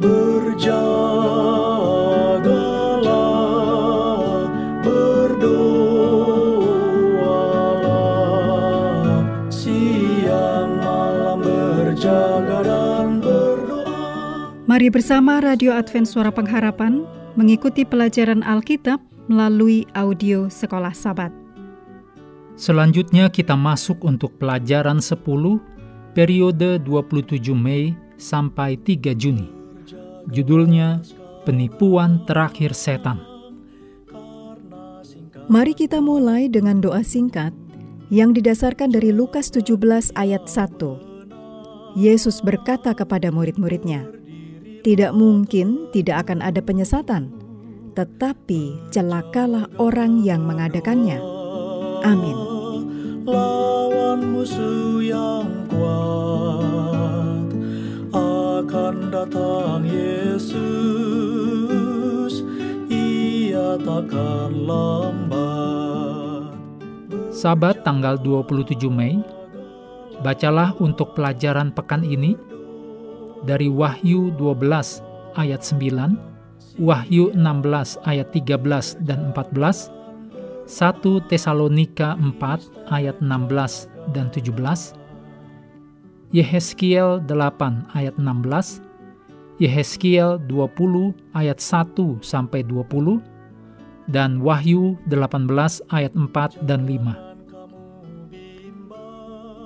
Berjagalah, berdoalah, siang malam berjaga dan berdoa. Mari bersama Radio Advent Suara Pengharapan mengikuti pelajaran Alkitab melalui audio Sekolah Sabat. Selanjutnya kita masuk untuk pelajaran 10 periode 27 Mei sampai 3 Juni. Judulnya Penipuan Terakhir Setan. Mari kita mulai dengan doa singkat yang didasarkan dari Lukas 17 ayat 1. Yesus berkata kepada murid-muridnya, "Tidak mungkin tidak akan ada penyesatan, tetapi celakalah orang yang mengadakannya." Amin. Lawan musuh yang kuat Sabat tanggal 27 Mei, bacalah untuk pelajaran pekan ini dari Wahyu 12 ayat 9, Wahyu 16 ayat 13 dan 14, 1 Tesalonika 4 ayat 16 dan 17, Yehezkiel 8 ayat 16, Yehezkiel 20 ayat 1 sampai 20, dan Wahyu 18 ayat 4 dan 5.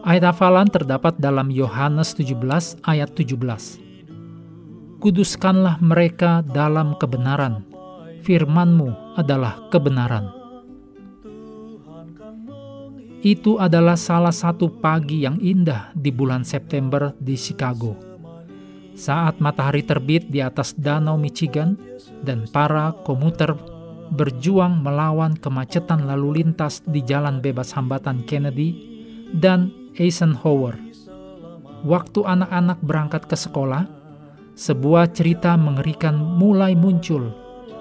Ayat hafalan terdapat dalam Yohanes 17 ayat 17. Kuduskanlah mereka dalam kebenaran, firman-Mu adalah kebenaran. Itu adalah salah satu pagi yang indah di bulan September di Chicago. Saat matahari terbit di atas danau Michigan dan para komuter berjuang melawan kemacetan lalu lintas di jalan bebas hambatan Kennedy dan Eisenhower. Waktu anak-anak berangkat ke sekolah, sebuah cerita mengerikan mulai muncul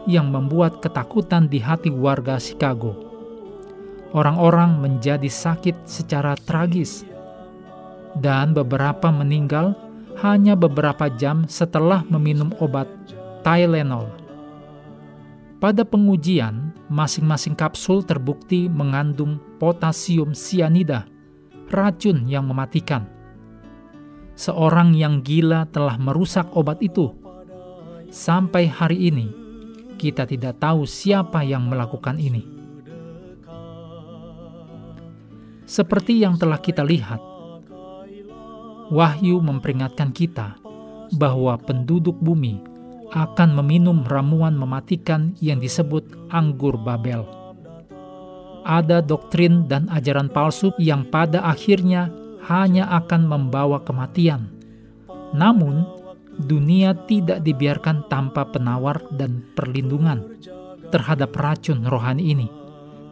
yang membuat ketakutan di hati warga Chicago orang-orang menjadi sakit secara tragis, dan beberapa meninggal hanya beberapa jam setelah meminum obat Tylenol. Pada pengujian, masing-masing kapsul terbukti mengandung potasium sianida, racun yang mematikan. Seorang yang gila telah merusak obat itu. Sampai hari ini, kita tidak tahu siapa yang melakukan ini. Seperti yang telah kita lihat, Wahyu memperingatkan kita bahwa penduduk bumi akan meminum ramuan mematikan yang disebut anggur Babel. Ada doktrin dan ajaran palsu yang pada akhirnya hanya akan membawa kematian. Namun, dunia tidak dibiarkan tanpa penawar dan perlindungan terhadap racun rohani ini,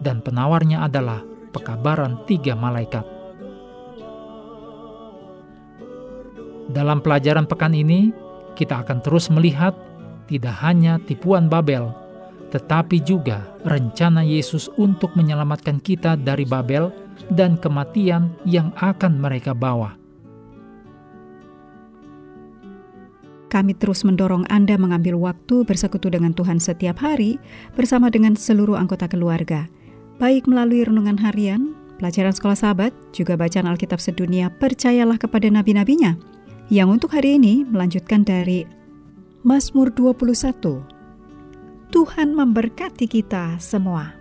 dan penawarnya adalah pekabaran tiga malaikat. Dalam pelajaran pekan ini, kita akan terus melihat tidak hanya tipuan Babel, tetapi juga rencana Yesus untuk menyelamatkan kita dari Babel dan kematian yang akan mereka bawa. Kami terus mendorong Anda mengambil waktu bersekutu dengan Tuhan setiap hari bersama dengan seluruh anggota keluarga baik melalui renungan harian, pelajaran sekolah sahabat, juga bacaan Alkitab sedunia, percayalah kepada nabi-nabinya, yang untuk hari ini melanjutkan dari Mazmur 21. Tuhan memberkati kita semua.